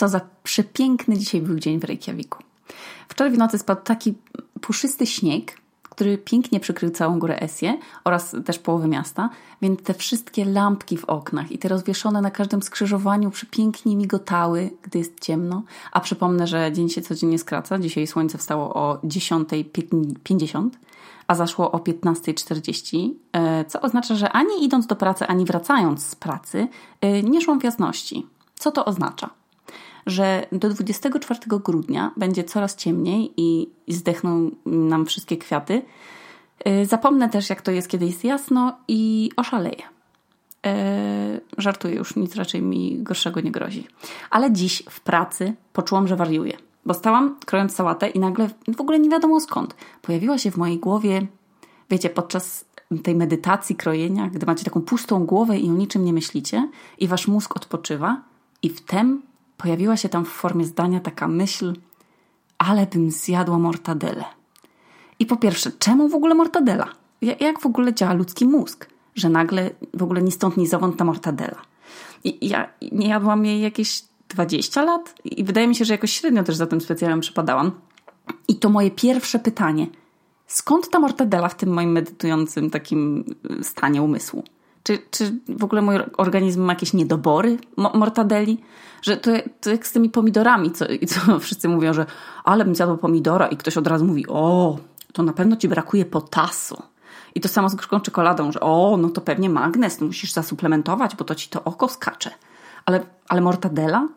Co za przepiękny dzisiaj był dzień w Reykjaviku. Wczoraj w nocy spadł taki puszysty śnieg, który pięknie przykrył całą górę Esję oraz też połowę miasta, więc te wszystkie lampki w oknach i te rozwieszone na każdym skrzyżowaniu przepięknie migotały, gdy jest ciemno. A przypomnę, że dzień się codziennie skraca. Dzisiaj słońce wstało o 10.50, a zaszło o 15.40, e, co oznacza, że ani idąc do pracy, ani wracając z pracy, e, nie szłam w jasności. Co to oznacza? Że do 24 grudnia będzie coraz ciemniej i zdechną nam wszystkie kwiaty. Y, zapomnę też, jak to jest, kiedy jest jasno i oszaleję. Yy, żartuję już, nic raczej mi gorszego nie grozi. Ale dziś w pracy poczułam, że wariuję. Bo stałam krojąc sałatę i nagle w ogóle nie wiadomo skąd pojawiła się w mojej głowie, wiecie, podczas tej medytacji krojenia, gdy macie taką pustą głowę i o niczym nie myślicie i wasz mózg odpoczywa i wtem pojawiła się tam w formie zdania taka myśl, ale bym zjadła mortadelę. I po pierwsze, czemu w ogóle mortadela? Jak w ogóle działa ludzki mózg, że nagle w ogóle ni stąd, ni zowąd ta mortadela? I ja nie jadłam jej jakieś 20 lat i wydaje mi się, że jakoś średnio też za tym specjalem przypadałam. I to moje pierwsze pytanie. Skąd ta mortadela w tym moim medytującym takim stanie umysłu? Czy, czy w ogóle mój organizm ma jakieś niedobory mortadeli? Że to, to jak z tymi pomidorami, co, co wszyscy mówią, że ale bym zjadła pomidora i ktoś od razu mówi, o, to na pewno ci brakuje potasu. I to samo z gorzką czekoladą, że o, no to pewnie magnes, musisz zasuplementować, bo to ci to oko skacze. Ale, ale mortadela?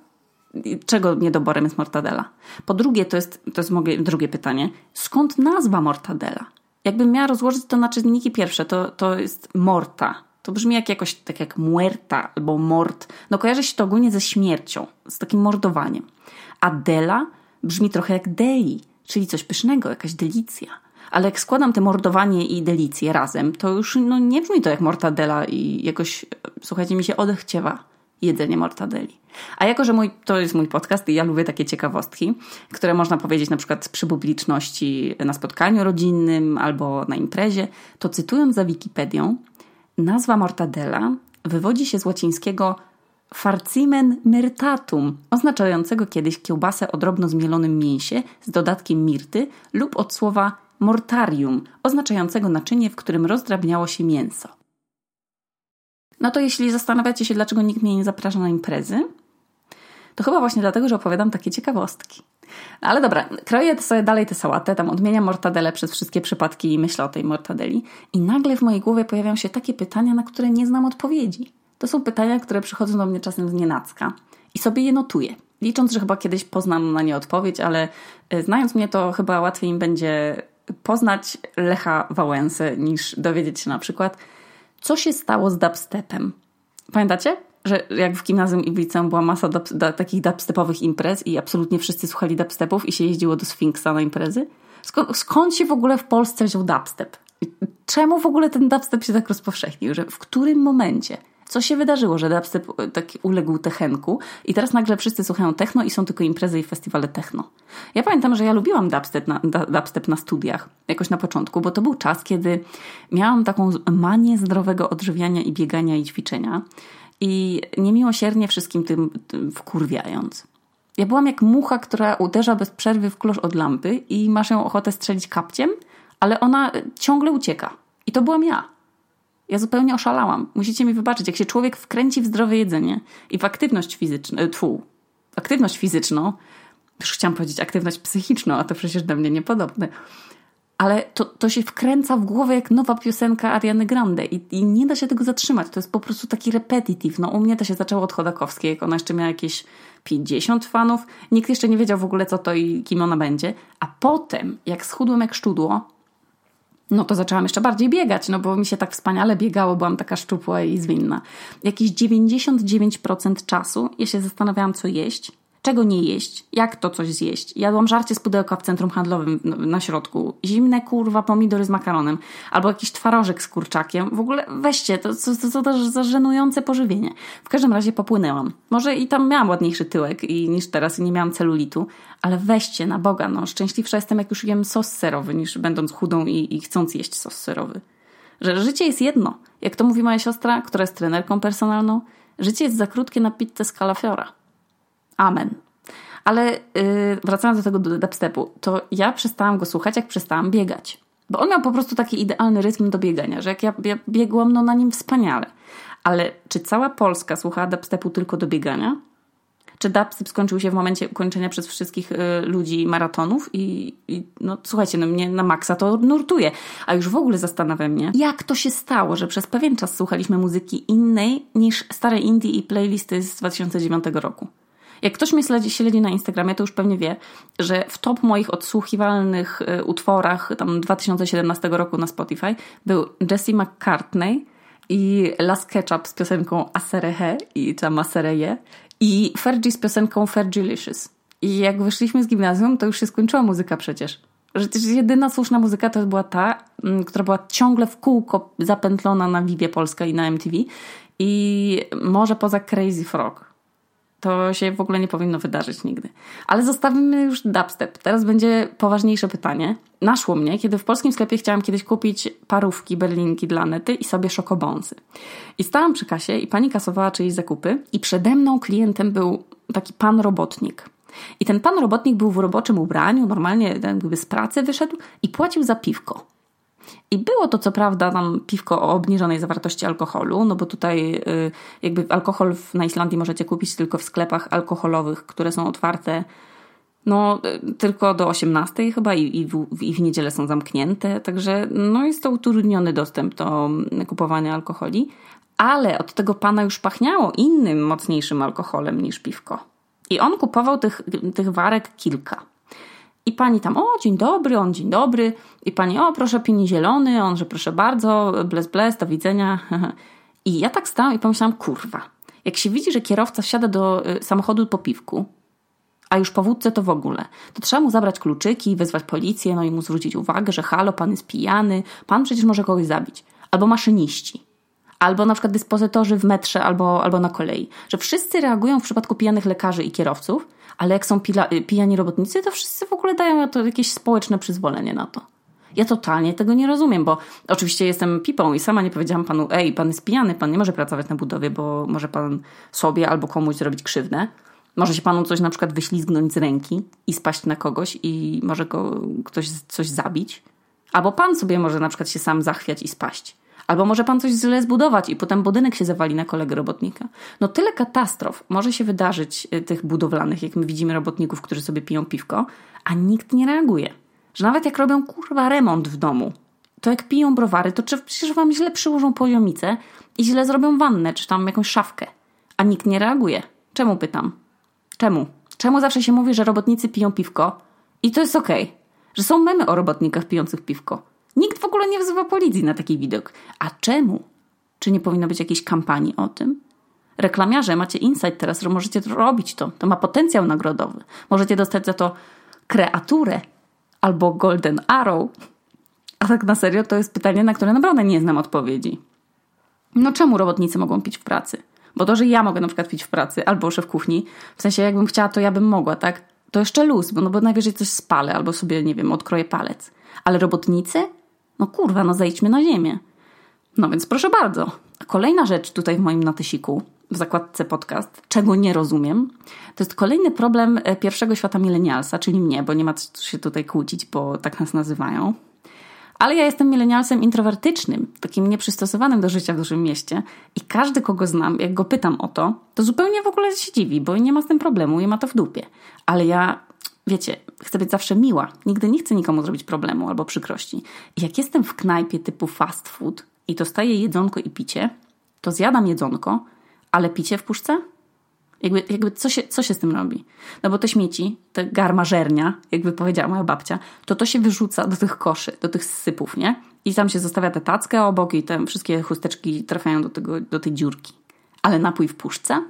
Czego niedoborem jest mortadela? Po drugie, to jest, to jest moje drugie pytanie, skąd nazwa mortadela? Jakbym miała rozłożyć to na czynniki pierwsze, to, to jest morta, to brzmi jak jakoś tak jak muerta albo mort. No kojarzy się to ogólnie ze śmiercią, z takim mordowaniem. A dela brzmi trochę jak deli, czyli coś pysznego, jakaś delicja. Ale jak składam te mordowanie i delicje razem, to już no, nie brzmi to jak mortadela i jakoś, słuchajcie, mi się odechciewa jedzenie mortadeli. A jako, że mój, to jest mój podcast i ja lubię takie ciekawostki, które można powiedzieć na przykład przy publiczności na spotkaniu rodzinnym albo na imprezie, to cytując za Wikipedią, Nazwa mortadella wywodzi się z łacińskiego farcimen myrtatum, oznaczającego kiedyś kiełbasę o drobno zmielonym mięsie z dodatkiem mirty lub od słowa mortarium, oznaczającego naczynie, w którym rozdrabniało się mięso. No to jeśli zastanawiacie się, dlaczego nikt mnie nie zaprasza na imprezy, to chyba właśnie dlatego, że opowiadam takie ciekawostki. Ale dobra, kroję sobie dalej tę sałatę, tam odmieniam mortadelę przez wszystkie przypadki i myślę o tej mortadeli i nagle w mojej głowie pojawiają się takie pytania, na które nie znam odpowiedzi. To są pytania, które przychodzą do mnie czasem z nienacka i sobie je notuję. Licząc, że chyba kiedyś poznam na nie odpowiedź, ale e, znając mnie, to chyba łatwiej im będzie poznać Lecha Wałęsę niż dowiedzieć się na przykład, co się stało z dubstepem. Pamiętacie? Że jak w gimnazjum i w liceum była masa dub, da, takich dubstepowych imprez i absolutnie wszyscy słuchali dubstepów i się jeździło do Sfinksa na imprezy? Skąd, skąd się w ogóle w Polsce wziął dubstep? Czemu w ogóle ten dubstep się tak rozpowszechnił? Że w którym momencie? Co się wydarzyło, że dubstep e, tak uległ techenku i teraz nagle wszyscy słuchają techno i są tylko imprezy i festiwale techno. Ja pamiętam, że ja lubiłam dubstep na, dubstep na studiach, jakoś na początku, bo to był czas, kiedy miałam taką manię zdrowego odżywiania i biegania i ćwiczenia i niemiłosiernie wszystkim tym, wkurwiając. Ja byłam jak mucha, która uderza bez przerwy w klosz od lampy i masz ją ochotę strzelić kapciem, ale ona ciągle ucieka. I to byłam ja. Ja zupełnie oszalałam. Musicie mi wybaczyć, jak się człowiek wkręci w zdrowe jedzenie i w aktywność fizyczną, e, tfu, aktywność fizyczną, już chciałam powiedzieć aktywność psychiczną, a to przecież do mnie niepodobne, ale to, to się wkręca w głowę jak nowa piosenka Ariany Grande i, i nie da się tego zatrzymać. To jest po prostu taki repetitive. No u mnie to się zaczęło od Chodakowskiej, jak ona jeszcze miała jakieś 50 fanów. Nikt jeszcze nie wiedział w ogóle co to i kim ona będzie. A potem, jak schudłem jak szczudło, no to zaczęłam jeszcze bardziej biegać, no bo mi się tak wspaniale biegało, byłam taka szczupła i zwinna. Jakieś 99% czasu ja się zastanawiałam, co jeść, czego nie jeść, jak to coś zjeść. Jadłam żarcie z pudełka w centrum handlowym na środku, zimne kurwa pomidory z makaronem, albo jakiś twarożek z kurczakiem. W ogóle weźcie, to co to za żenujące pożywienie. W każdym razie popłynęłam. Może i tam miałam ładniejszy tyłek i, niż teraz i nie miałam celulitu, ale weźcie, na Boga, no szczęśliwsza jestem jak już jem sos serowy, niż będąc chudą i, i chcąc jeść sos serowy. Że życie jest jedno. Jak to mówi moja siostra, która jest trenerką personalną, życie jest za krótkie na pizzę z kalafiora. Amen. Ale yy, wracając do tego dubstepu, to ja przestałam go słuchać, jak przestałam biegać. Bo on miał po prostu taki idealny rytm do biegania, że jak ja, ja biegłam, no na nim wspaniale. Ale czy cała Polska słuchała dubstepu tylko do biegania? Czy dubstep skończył się w momencie ukończenia przez wszystkich y, ludzi maratonów? I, I, no słuchajcie, no mnie na maksa to nurtuje. A już w ogóle zastanawia mnie, jak to się stało, że przez pewien czas słuchaliśmy muzyki innej niż stare indie i playlisty z 2009 roku. Jak ktoś mnie śledzi, śledzi na Instagramie, to już pewnie wie, że w top moich odsłuchiwalnych y, utworach tam 2017 roku na Spotify był Jesse McCartney i Las Ketchup z piosenką Aserehe i ta Masereje i Fergie z piosenką Fergilicious. I jak wyszliśmy z gimnazjum, to już się skończyła muzyka przecież. Że jedyna słuszna muzyka to była ta, mm, która była ciągle w kółko zapętlona na Vivie Polska i na MTV. I może poza Crazy Frog. To się w ogóle nie powinno wydarzyć nigdy. Ale zostawimy już dubstep. Teraz będzie poważniejsze pytanie. Naszło mnie, kiedy w polskim sklepie chciałam kiedyś kupić parówki, berlinki dla nety i sobie szokobąsy. I stałam przy kasie i pani kasowała czyjeś zakupy i przede mną klientem był taki pan robotnik. I ten pan robotnik był w roboczym ubraniu, normalnie jakby z pracy wyszedł i płacił za piwko. I było to co prawda tam piwko o obniżonej zawartości alkoholu, no bo tutaj y, jakby alkohol na Islandii możecie kupić tylko w sklepach alkoholowych, które są otwarte no y, tylko do 18 chyba i, i, w, i w niedzielę są zamknięte, także no jest to utrudniony dostęp do kupowania alkoholi, ale od tego pana już pachniało innym, mocniejszym alkoholem niż piwko. I on kupował tych, tych warek kilka. I pani tam, o dzień dobry, on dzień dobry. I pani, o proszę pini zielony, on, że proszę bardzo, bles, bles, do widzenia. I ja tak stałam i pomyślałam, kurwa, jak się widzi, że kierowca wsiada do y, samochodu po piwku, a już po wódce to w ogóle, to trzeba mu zabrać kluczyki, wezwać policję, no i mu zwrócić uwagę, że halo, pan jest pijany, pan przecież może kogoś zabić. Albo maszyniści. Albo na przykład dyspozytorzy w metrze albo, albo na kolei. Że wszyscy reagują w przypadku pijanych lekarzy i kierowców, ale jak są pila, y, pijani robotnicy, to wszyscy w ogóle dają to jakieś społeczne przyzwolenie na to. Ja totalnie tego nie rozumiem, bo oczywiście jestem pipą i sama nie powiedziałam panu, ej, pan jest pijany, pan nie może pracować na budowie, bo może pan sobie albo komuś zrobić krzywdę. Może się panu coś na przykład wyślizgnąć z ręki i spaść na kogoś i może go ktoś coś zabić. Albo pan sobie może na przykład się sam zachwiać i spaść. Albo może pan coś źle zbudować i potem budynek się zawali na kolegę robotnika. No tyle katastrof może się wydarzyć y, tych budowlanych, jak my widzimy robotników, którzy sobie piją piwko, a nikt nie reaguje. Że nawet jak robią kurwa remont w domu, to jak piją browary, to czy przecież wam źle przyłożą poziomicę i źle zrobią wannę, czy tam jakąś szafkę. A nikt nie reaguje. Czemu pytam? Czemu? Czemu zawsze się mówi, że robotnicy piją piwko i to jest okej? Okay? Że są memy o robotnikach pijących piwko. Nikt w ogóle nie wzywa policji na taki widok. A czemu? Czy nie powinno być jakiejś kampanii o tym? Reklamiarze, macie insight teraz, że możecie to robić to. To ma potencjał nagrodowy. Możecie dostać za to kreaturę albo Golden Arrow. A tak na serio to jest pytanie, na które naprawdę nie znam odpowiedzi. No czemu robotnicy mogą pić w pracy? Bo to, że ja mogę na przykład pić w pracy albo szef kuchni, w sensie jakbym chciała, to ja bym mogła, tak? To jeszcze luz, bo, no bo najwyżej coś spalę albo sobie, nie wiem, odkroję palec. Ale robotnicy? No kurwa, no zejdźmy na ziemię. No więc proszę bardzo. Kolejna rzecz tutaj w moim natysiku, w zakładce podcast, czego nie rozumiem, to jest kolejny problem e, pierwszego świata milenialsa, czyli mnie, bo nie ma co się tutaj kłócić, bo tak nas nazywają. Ale ja jestem milenialsem introwertycznym, takim nieprzystosowanym do życia w dużym mieście i każdy, kogo znam, jak go pytam o to, to zupełnie w ogóle się dziwi, bo nie ma z tym problemu i ma to w dupie. Ale ja wiecie, chcę być zawsze miła. Nigdy nie chcę nikomu zrobić problemu albo przykrości. I jak jestem w knajpie typu fast food i dostaję jedzonko i picie, to zjadam jedzonko, ale picie w puszce? Jakby, jakby co, się, co się z tym robi? No bo te śmieci, te garmażernia, jakby powiedziała moja babcia, to to się wyrzuca do tych koszy, do tych sypów, nie? I tam się zostawia tę tackę obok i te wszystkie chusteczki trafiają do, tego, do tej dziurki. Ale napój w puszce?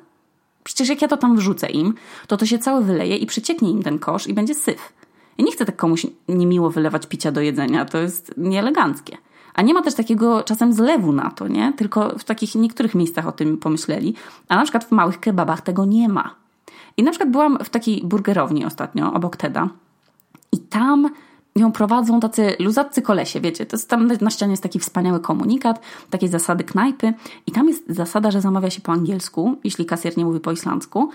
Przecież jak ja to tam wrzucę im, to to się całe wyleje i przecieknie im ten kosz i będzie syf. Ja nie chcę tak komuś niemiło wylewać picia do jedzenia, to jest nieeleganckie. A nie ma też takiego czasem zlewu na to, nie? Tylko w takich niektórych miejscach o tym pomyśleli, a na przykład w małych kebabach tego nie ma. I na przykład byłam w takiej burgerowni ostatnio, obok Teda, i tam ją prowadzą tacy luzaccy kolesie, wiecie, to jest tam na ścianie jest taki wspaniały komunikat, takie zasady knajpy i tam jest zasada, że zamawia się po angielsku, jeśli kasjer nie mówi po islandzku,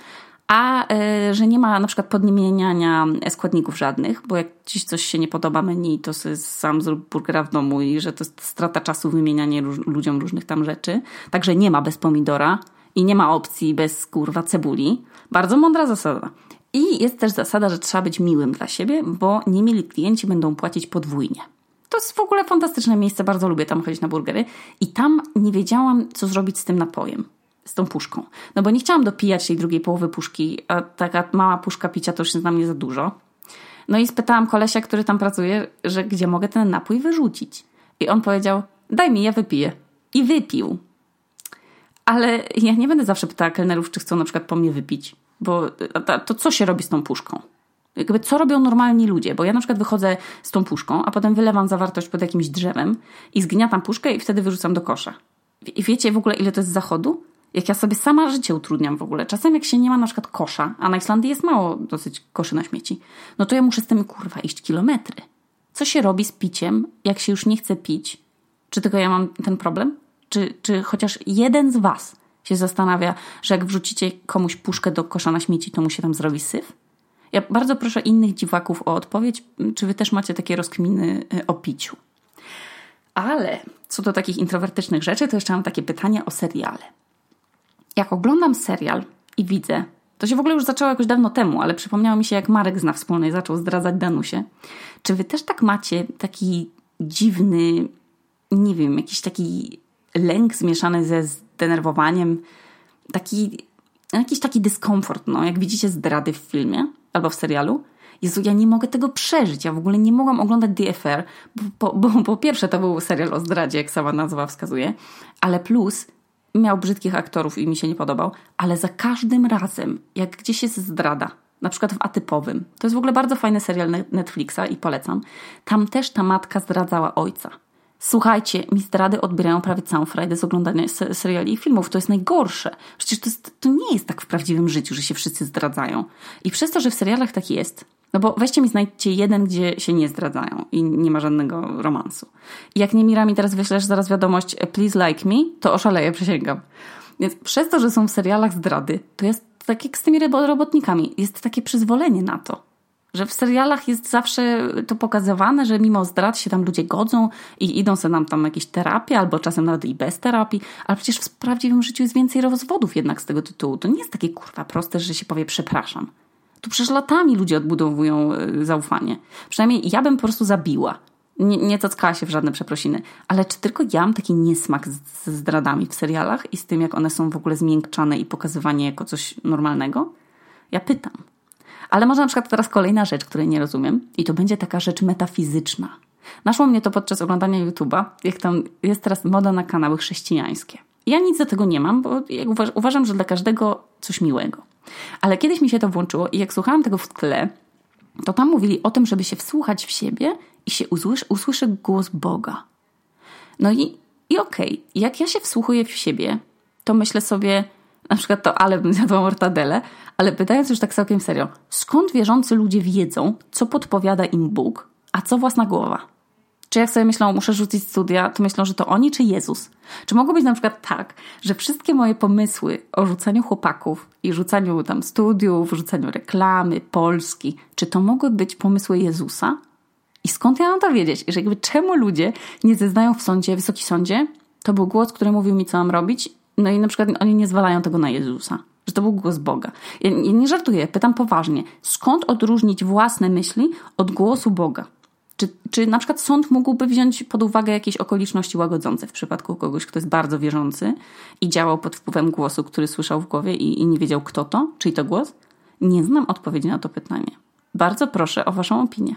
a y, że nie ma na przykład podmieniania składników żadnych, bo jak dziś coś się nie podoba menu, to sam zrób burgera w domu i że to jest strata czasu wymienianie róż, ludziom różnych tam rzeczy. Także nie ma bez pomidora i nie ma opcji bez kurwa cebuli. Bardzo mądra zasada. I jest też zasada, że trzeba być miłym dla siebie, bo niemili klienci będą płacić podwójnie. To jest w ogóle fantastyczne miejsce, bardzo lubię tam chodzić na burgery. I tam nie wiedziałam, co zrobić z tym napojem, z tą puszką. No bo nie chciałam dopijać tej drugiej połowy puszki, a taka mała puszka picia to już jest dla mnie za dużo. No i spytałam kolesia, który tam pracuje, że gdzie mogę ten napój wyrzucić. I on powiedział, daj mi, ja wypiję. I wypił. Ale ja nie będę zawsze pytała kelnerów, czy chcą na przykład po mnie wypić. Bo to, co się robi z tą puszką? Jakby co robią normalni ludzie? Bo ja na przykład wychodzę z tą puszką, a potem wylewam zawartość pod jakimś drzewem i zgniatam puszkę i wtedy wyrzucam do kosza. I wiecie w ogóle, ile to jest zachodu? Jak ja sobie sama życie utrudniam w ogóle. Czasem jak się nie ma na przykład kosza, a na Islandii jest mało dosyć koszy na śmieci, no to ja muszę z tym kurwa iść kilometry. Co się robi z piciem, jak się już nie chce pić? Czy tylko ja mam ten problem? Czy, czy chociaż jeden z was się zastanawia, że jak wrzucicie komuś puszkę do kosza na śmieci, to mu się tam zrobi syf? Ja bardzo proszę innych dziwaków o odpowiedź, czy wy też macie takie rozkminy y, o piciu. Ale co do takich introwertycznych rzeczy, to jeszcze mam takie pytanie o seriale. Jak oglądam serial i widzę, to się w ogóle już zaczęło jakoś dawno temu, ale przypomniało mi się, jak Marek zna wspólnej zaczął zdradzać Danusie. Czy wy też tak macie taki dziwny, nie wiem, jakiś taki lęk zmieszany ze zdenerwowaniem, taki, jakiś taki dyskomfort, no, jak widzicie zdrady w filmie albo w serialu. Jezu, ja nie mogę tego przeżyć. Ja w ogóle nie mogłam oglądać DFR, bo, bo, bo po pierwsze to był serial o zdradzie, jak sama nazwa wskazuje, ale plus miał brzydkich aktorów i mi się nie podobał, ale za każdym razem, jak gdzieś jest zdrada, na przykład w Atypowym, to jest w ogóle bardzo fajny serial Netflixa i polecam, tam też ta matka zdradzała ojca. Słuchajcie, mi zdrady odbierają prawie całą frajdę z oglądania seriali i filmów. To jest najgorsze. Przecież to, jest, to nie jest tak w prawdziwym życiu, że się wszyscy zdradzają. I przez to, że w serialach tak jest, no bo weźcie mi znajdźcie jeden, gdzie się nie zdradzają i nie ma żadnego romansu. I jak nie Mira mi teraz wyślesz zaraz wiadomość please like me, to oszaleję, przysięgam. Więc przez to, że są w serialach zdrady, to jest tak jak z tymi robotnikami. Jest takie przyzwolenie na to. Że w serialach jest zawsze to pokazywane, że mimo zdrad się tam ludzie godzą i idą sobie nam tam jakieś terapie, albo czasem nawet i bez terapii, ale przecież w prawdziwym życiu jest więcej rozwodów jednak z tego tytułu. To nie jest takie kurwa proste, że się powie przepraszam. Tu przecież latami ludzie odbudowują e, zaufanie. Przynajmniej ja bym po prostu zabiła. Nie, nie cackała się w żadne przeprosiny. Ale czy tylko ja mam taki niesmak ze zdradami w serialach i z tym, jak one są w ogóle zmiękczane i pokazywane jako coś normalnego? Ja pytam. Ale może na przykład teraz kolejna rzecz, której nie rozumiem, i to będzie taka rzecz metafizyczna. Naszło mnie to podczas oglądania YouTube'a, jak tam jest teraz moda na kanały chrześcijańskie. Ja nic do tego nie mam, bo uważam, że dla każdego coś miłego. Ale kiedyś mi się to włączyło i jak słuchałam tego w tle, to tam mówili o tym, żeby się wsłuchać w siebie i się usłyszy, usłyszy głos Boga. No i, i okej, okay, jak ja się wsłuchuję w siebie, to myślę sobie, na przykład to ale bym zjadła mortadele, ale pytając już tak całkiem serio, skąd wierzący ludzie wiedzą, co podpowiada im Bóg, a co własna głowa? Czy jak sobie myślą, muszę rzucić studia, to myślą, że to oni czy Jezus? Czy mogło być na przykład tak, że wszystkie moje pomysły o rzucaniu chłopaków i rzucaniu tam studiów, rzucaniu reklamy, Polski, czy to mogły być pomysły Jezusa? I skąd ja mam to wiedzieć? Że jakby czemu ludzie nie zeznają w sądzie, Wysoki Sądzie, to był głos, który mówił mi, co mam robić, no i na przykład oni nie zwalają tego na Jezusa, że to był głos Boga. Ja nie żartuję, pytam poważnie. Skąd odróżnić własne myśli od głosu Boga? Czy, czy na przykład sąd mógłby wziąć pod uwagę jakieś okoliczności łagodzące w przypadku kogoś, kto jest bardzo wierzący i działał pod wpływem głosu, który słyszał w głowie i, i nie wiedział kto to, czyj to głos? Nie znam odpowiedzi na to pytanie. Bardzo proszę o Waszą opinię.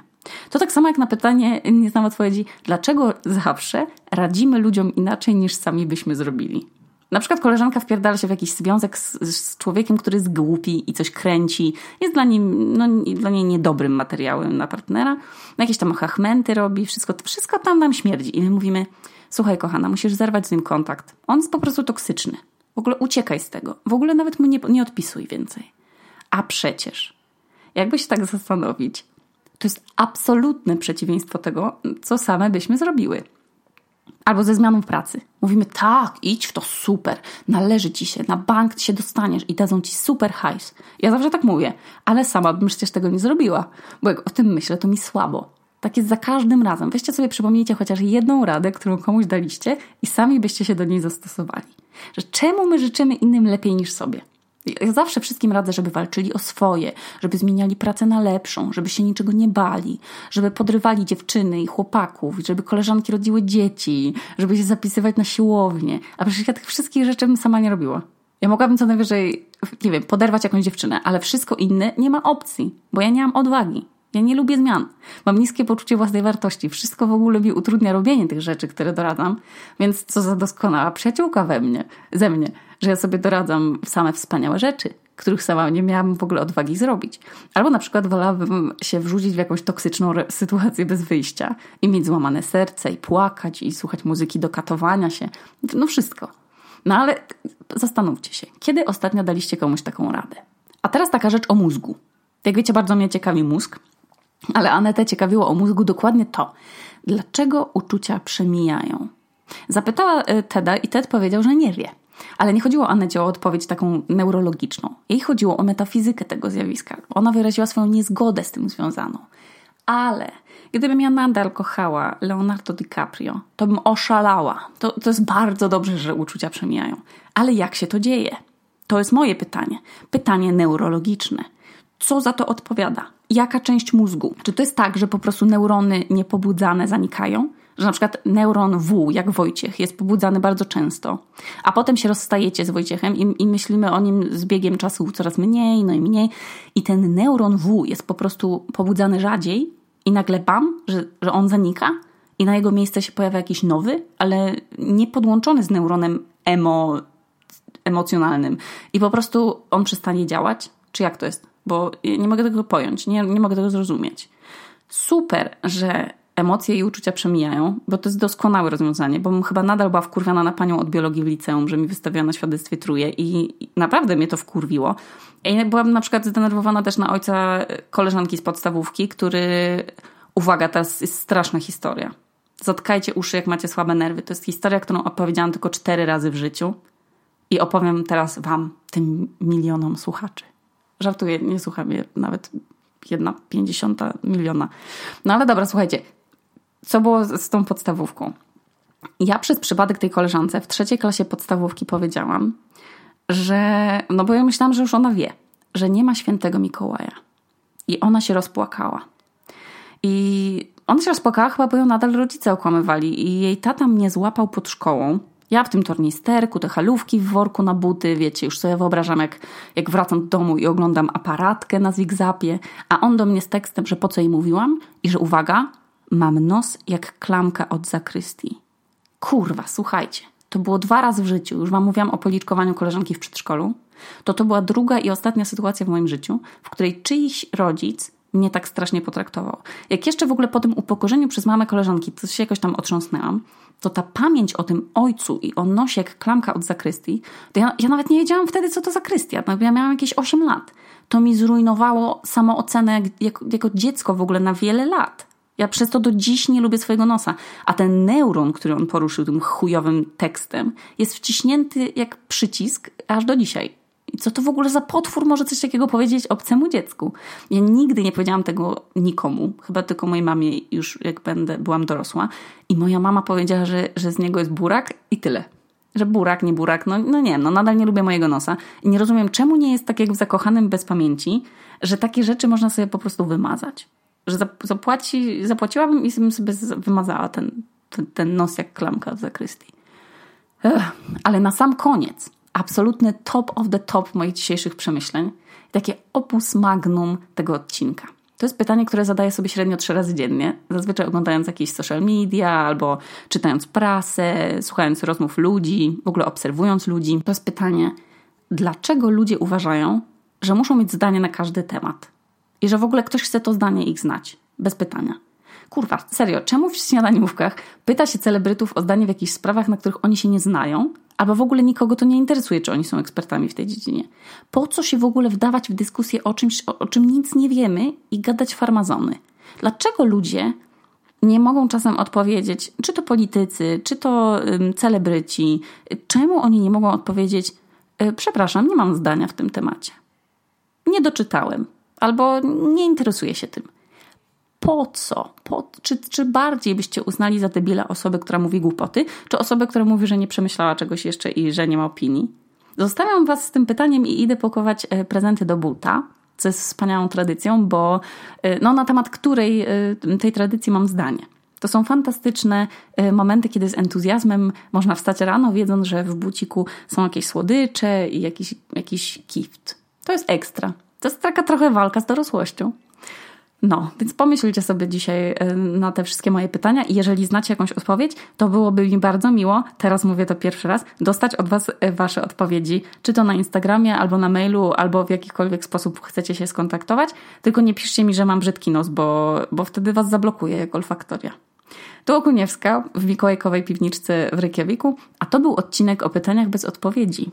To tak samo jak na pytanie, nie znam odpowiedzi, dlaczego zawsze radzimy ludziom inaczej niż sami byśmy zrobili. Na przykład koleżanka wpierdala się w jakiś związek z, z, człowiekiem, który jest głupi i coś kręci. Jest dla, nim, no, dla niej niedobrym materiałem na partnera. Jakieś tam hachmenty robi, wszystko, wszystko tam nam śmierdzi. I my mówimy, słuchaj kochana, musisz zerwać z nim kontakt. On jest po prostu toksyczny. W ogóle uciekaj z tego. W ogóle nawet mu nie, nie odpisuj więcej. A przecież, jakby się tak zastanowić, to jest absolutne przeciwieństwo tego, co same byśmy zrobiły. Albo ze zmianą pracy Mówimy, tak, idź w to super, należy ci się, na bank się dostaniesz i dadzą ci super hajs. Ja zawsze tak mówię, ale sama bym przecież tego nie zrobiła, bo jak o tym myślę, to mi słabo. Tak jest za każdym razem. Weźcie sobie, przypomnijcie chociaż jedną radę, którą komuś daliście i sami byście się do niej zastosowali. Że czemu my życzymy innym lepiej niż sobie? Ja zawsze wszystkim radzę, żeby walczyli o swoje, żeby zmieniali pracę na lepszą, żeby się niczego nie bali, żeby podrywali dziewczyny i chłopaków, żeby koleżanki rodziły dzieci, żeby się zapisywać na siłownię. A przecież ja tych wszystkich rzeczy bym sama nie robiła. Ja mogłabym co najwyżej, nie wiem, poderwać jakąś dziewczynę, ale wszystko inne nie ma opcji, bo ja nie mam odwagi. Ja nie lubię zmian. Mam niskie poczucie własnej wartości. Wszystko w ogóle mi utrudnia robienie tych rzeczy, które doradzam. Więc co za doskonała przyjaciółka we mnie, ze mnie, że ja sobie doradzam same wspaniałe rzeczy, których sama nie miałam w ogóle odwagi zrobić. Albo na przykład wolałabym się wrzucić w jakąś toksyczną sytuację bez wyjścia i mieć złamane serce i płakać i słuchać muzyki do katowania się. No wszystko. No ale zastanówcie się, kiedy ostatnio daliście komuś taką radę? A teraz taka rzecz o mózgu. Jak wiecie, bardzo mnie ciekawi mózg. Ale Anetę ciekawiło o mózgu dokładnie to, dlaczego uczucia przemijają. Zapytała e, Teda i Ted powiedział, że nie wie. Ale nie chodziło Anecie o odpowiedź taką neurologiczną. Jej chodziło o metafizykę tego zjawiska. Ona wyraziła swoją niezgodę z tym związaną. Ale gdybym ja nadal kochała Leonardo DiCaprio, to bym oszalała. To, to jest bardzo dobrze, że uczucia przemijają. Ale jak się to dzieje? To jest moje pytanie. Pytanie neurologiczne. Co za to odpowiada? jaka część mózgu. Czy to jest tak, że po prostu neurony niepobudzane zanikają? Że na przykład neuron W, jak Wojciech, jest pobudzany bardzo często, a potem się rozstajecie z Wojciechem i, i myślimy o nim z biegiem czasu coraz mniej, no i mniej, i ten neuron W jest po prostu pobudzany rzadziej i nagle bam, że, że on zanika i na jego miejsce się pojawia jakiś nowy, ale nie podłączony z neuronem emo, emocjonalnym i po prostu on przestanie działać? Czy jak to jest? bo nie mogę tego pojąć, nie, nie mogę tego zrozumieć. Super, że emocje i uczucia przemijają, bo to jest doskonałe rozwiązanie, bo bym chyba nadal była wkurwiona na panią od biologii w liceum, że mi wystawiła na świadectwie truje i naprawdę mnie to wkurwiło. I byłam na przykład zdenerwowana też na ojca koleżanki z podstawówki, który, uwaga, teraz jest straszna historia. Zatkajcie uszy, jak macie słabe nerwy. To jest historia, którą opowiedziałam tylko cztery razy w życiu i opowiem teraz wam, tym milionom słuchaczy. Żartuję, nie słucha mnie nawet jedna pięćdziesiąta miliona. No ale dobra, słuchajcie, co było z, tą podstawówką? Ja przez przypadek tej koleżance w trzeciej klasie podstawówki powiedziałam, że, no bo ja myślałam, że już ona wie, że nie ma świętego Mikołaja. I ona się rozpłakała. I ona się rozpłakała chyba, bo ją nadal rodzice okłamywali i jej tata mnie złapał pod szkołą ja w tym tornisterku, te halówki w worku na buty, wiecie, już sobie wyobrażam, jak, jak wracam do domu i oglądam aparatkę na zigzapie, a on do mnie z tekstem, że po co jej mówiłam i że uwaga, mam nos jak klamka od zakrystii. Kurwa, słuchajcie, to było dwa razy w życiu, już wam mówiłam o policzkowaniu koleżanki w przedszkolu, to to była druga i ostatnia sytuacja w moim życiu, w której czyjś rodzic mnie tak strasznie potraktował. Jak jeszcze w ogóle po tym upokorzeniu przez mamę koleżanki, to się jakoś tam otrząsnęłam, to ta pamięć o tym ojcu i o nosie jak klamka od zakrystii, to ja, ja nawet nie wiedziałam wtedy, co to zakrystia. No, ja miałam jakieś 8 lat. To mi zrujnowało samoocenę jak, jako, jako dziecko w ogóle na wiele lat. Ja przez to do dziś nie lubię swojego nosa. A ten neuron, który on poruszył tym chujowym tekstem, jest wciśnięty jak przycisk aż do dzisiaj. I co to w ogóle za potwór może coś takiego powiedzieć obcemu dziecku? Ja nigdy nie powiedziałam tego nikomu, chyba tylko mojej mamie już jak będę, byłam dorosła. I moja mama powiedziała, że, że z niego jest burak i tyle. Że burak, nie burak, no, no nie no nadal nie lubię mojego nosa. I nie rozumiem, czemu nie jest tak jak w zakochanym bez pamięci, że takie rzeczy można sobie po prostu wymazać. Że zapłaci, zapłaciłabym i sobie wymazała ten, ten, ten nos jak klamka w zakrystii. Ale na sam koniec absolutny top of the top moich dzisiejszych przemyśleń, takie opus magnum tego odcinka. To jest pytanie, które zadaję sobie średnio trzy razy dziennie, zazwyczaj oglądając jakieś social media albo czytając prasę, słuchając rozmów ludzi, w ogóle obserwując ludzi. To jest pytanie, dlaczego ludzie uważają, że muszą mieć zdanie na każdy temat i że w ogóle ktoś chce to zdanie ich znać, bez pytania. Kurwa, serio, czemu w śniadaniówkach pyta się celebrytów o zdanie w jakichś sprawach, na których oni się nie znają, albo w ogóle nikogo to nie interesuje, czy oni są ekspertami w tej dziedzinie. Po co się w ogóle wdawać w dyskusję o czymś, o, o czym nic nie wiemy i gadać farmazony? Dlaczego ludzie nie mogą czasem odpowiedzieć, czy to politycy, czy to celebryci, czemu oni nie mogą odpowiedzieć, y, przepraszam, nie mam zdania w tym temacie. Nie doczytałem, albo nie interesuję się tym. Po co? Po, czy, czy bardziej byście uznali za debila osobę, która mówi głupoty, czy osobę, która mówi, że nie przemyślała czegoś jeszcze i że nie ma opinii? Zostawiam Was z tym pytaniem i idę pakować e, prezenty do buta, co jest wspaniałą tradycją, bo e, no, na temat której e, tej tradycji mam zdanie. To są fantastyczne momenty, kiedy z entuzjazmem można wstać rano, wiedząc, że w buciku są jakieś słodycze i jakiś, jakiś gift. To jest ekstra. To jest taka trochę walka z dorosłością. No, więc pomyślcie sobie dzisiaj y, na te wszystkie moje pytania i jeżeli znacie jakąś odpowiedź, to byłoby mi bardzo miło, teraz mówię to pierwszy raz, dostać od Was y, Wasze odpowiedzi, czy to na Instagramie, albo na mailu, albo w jakikolwiek sposób chcecie się skontaktować, tylko nie piszcie mi, że mam brzydki nos, bo, bo wtedy Was zablokuję jak olfaktoria. Tu Okuniewska w Mikołajkowej Piwniczce w Reykjaviku, a to był odcinek o pytaniach bez odpowiedzi.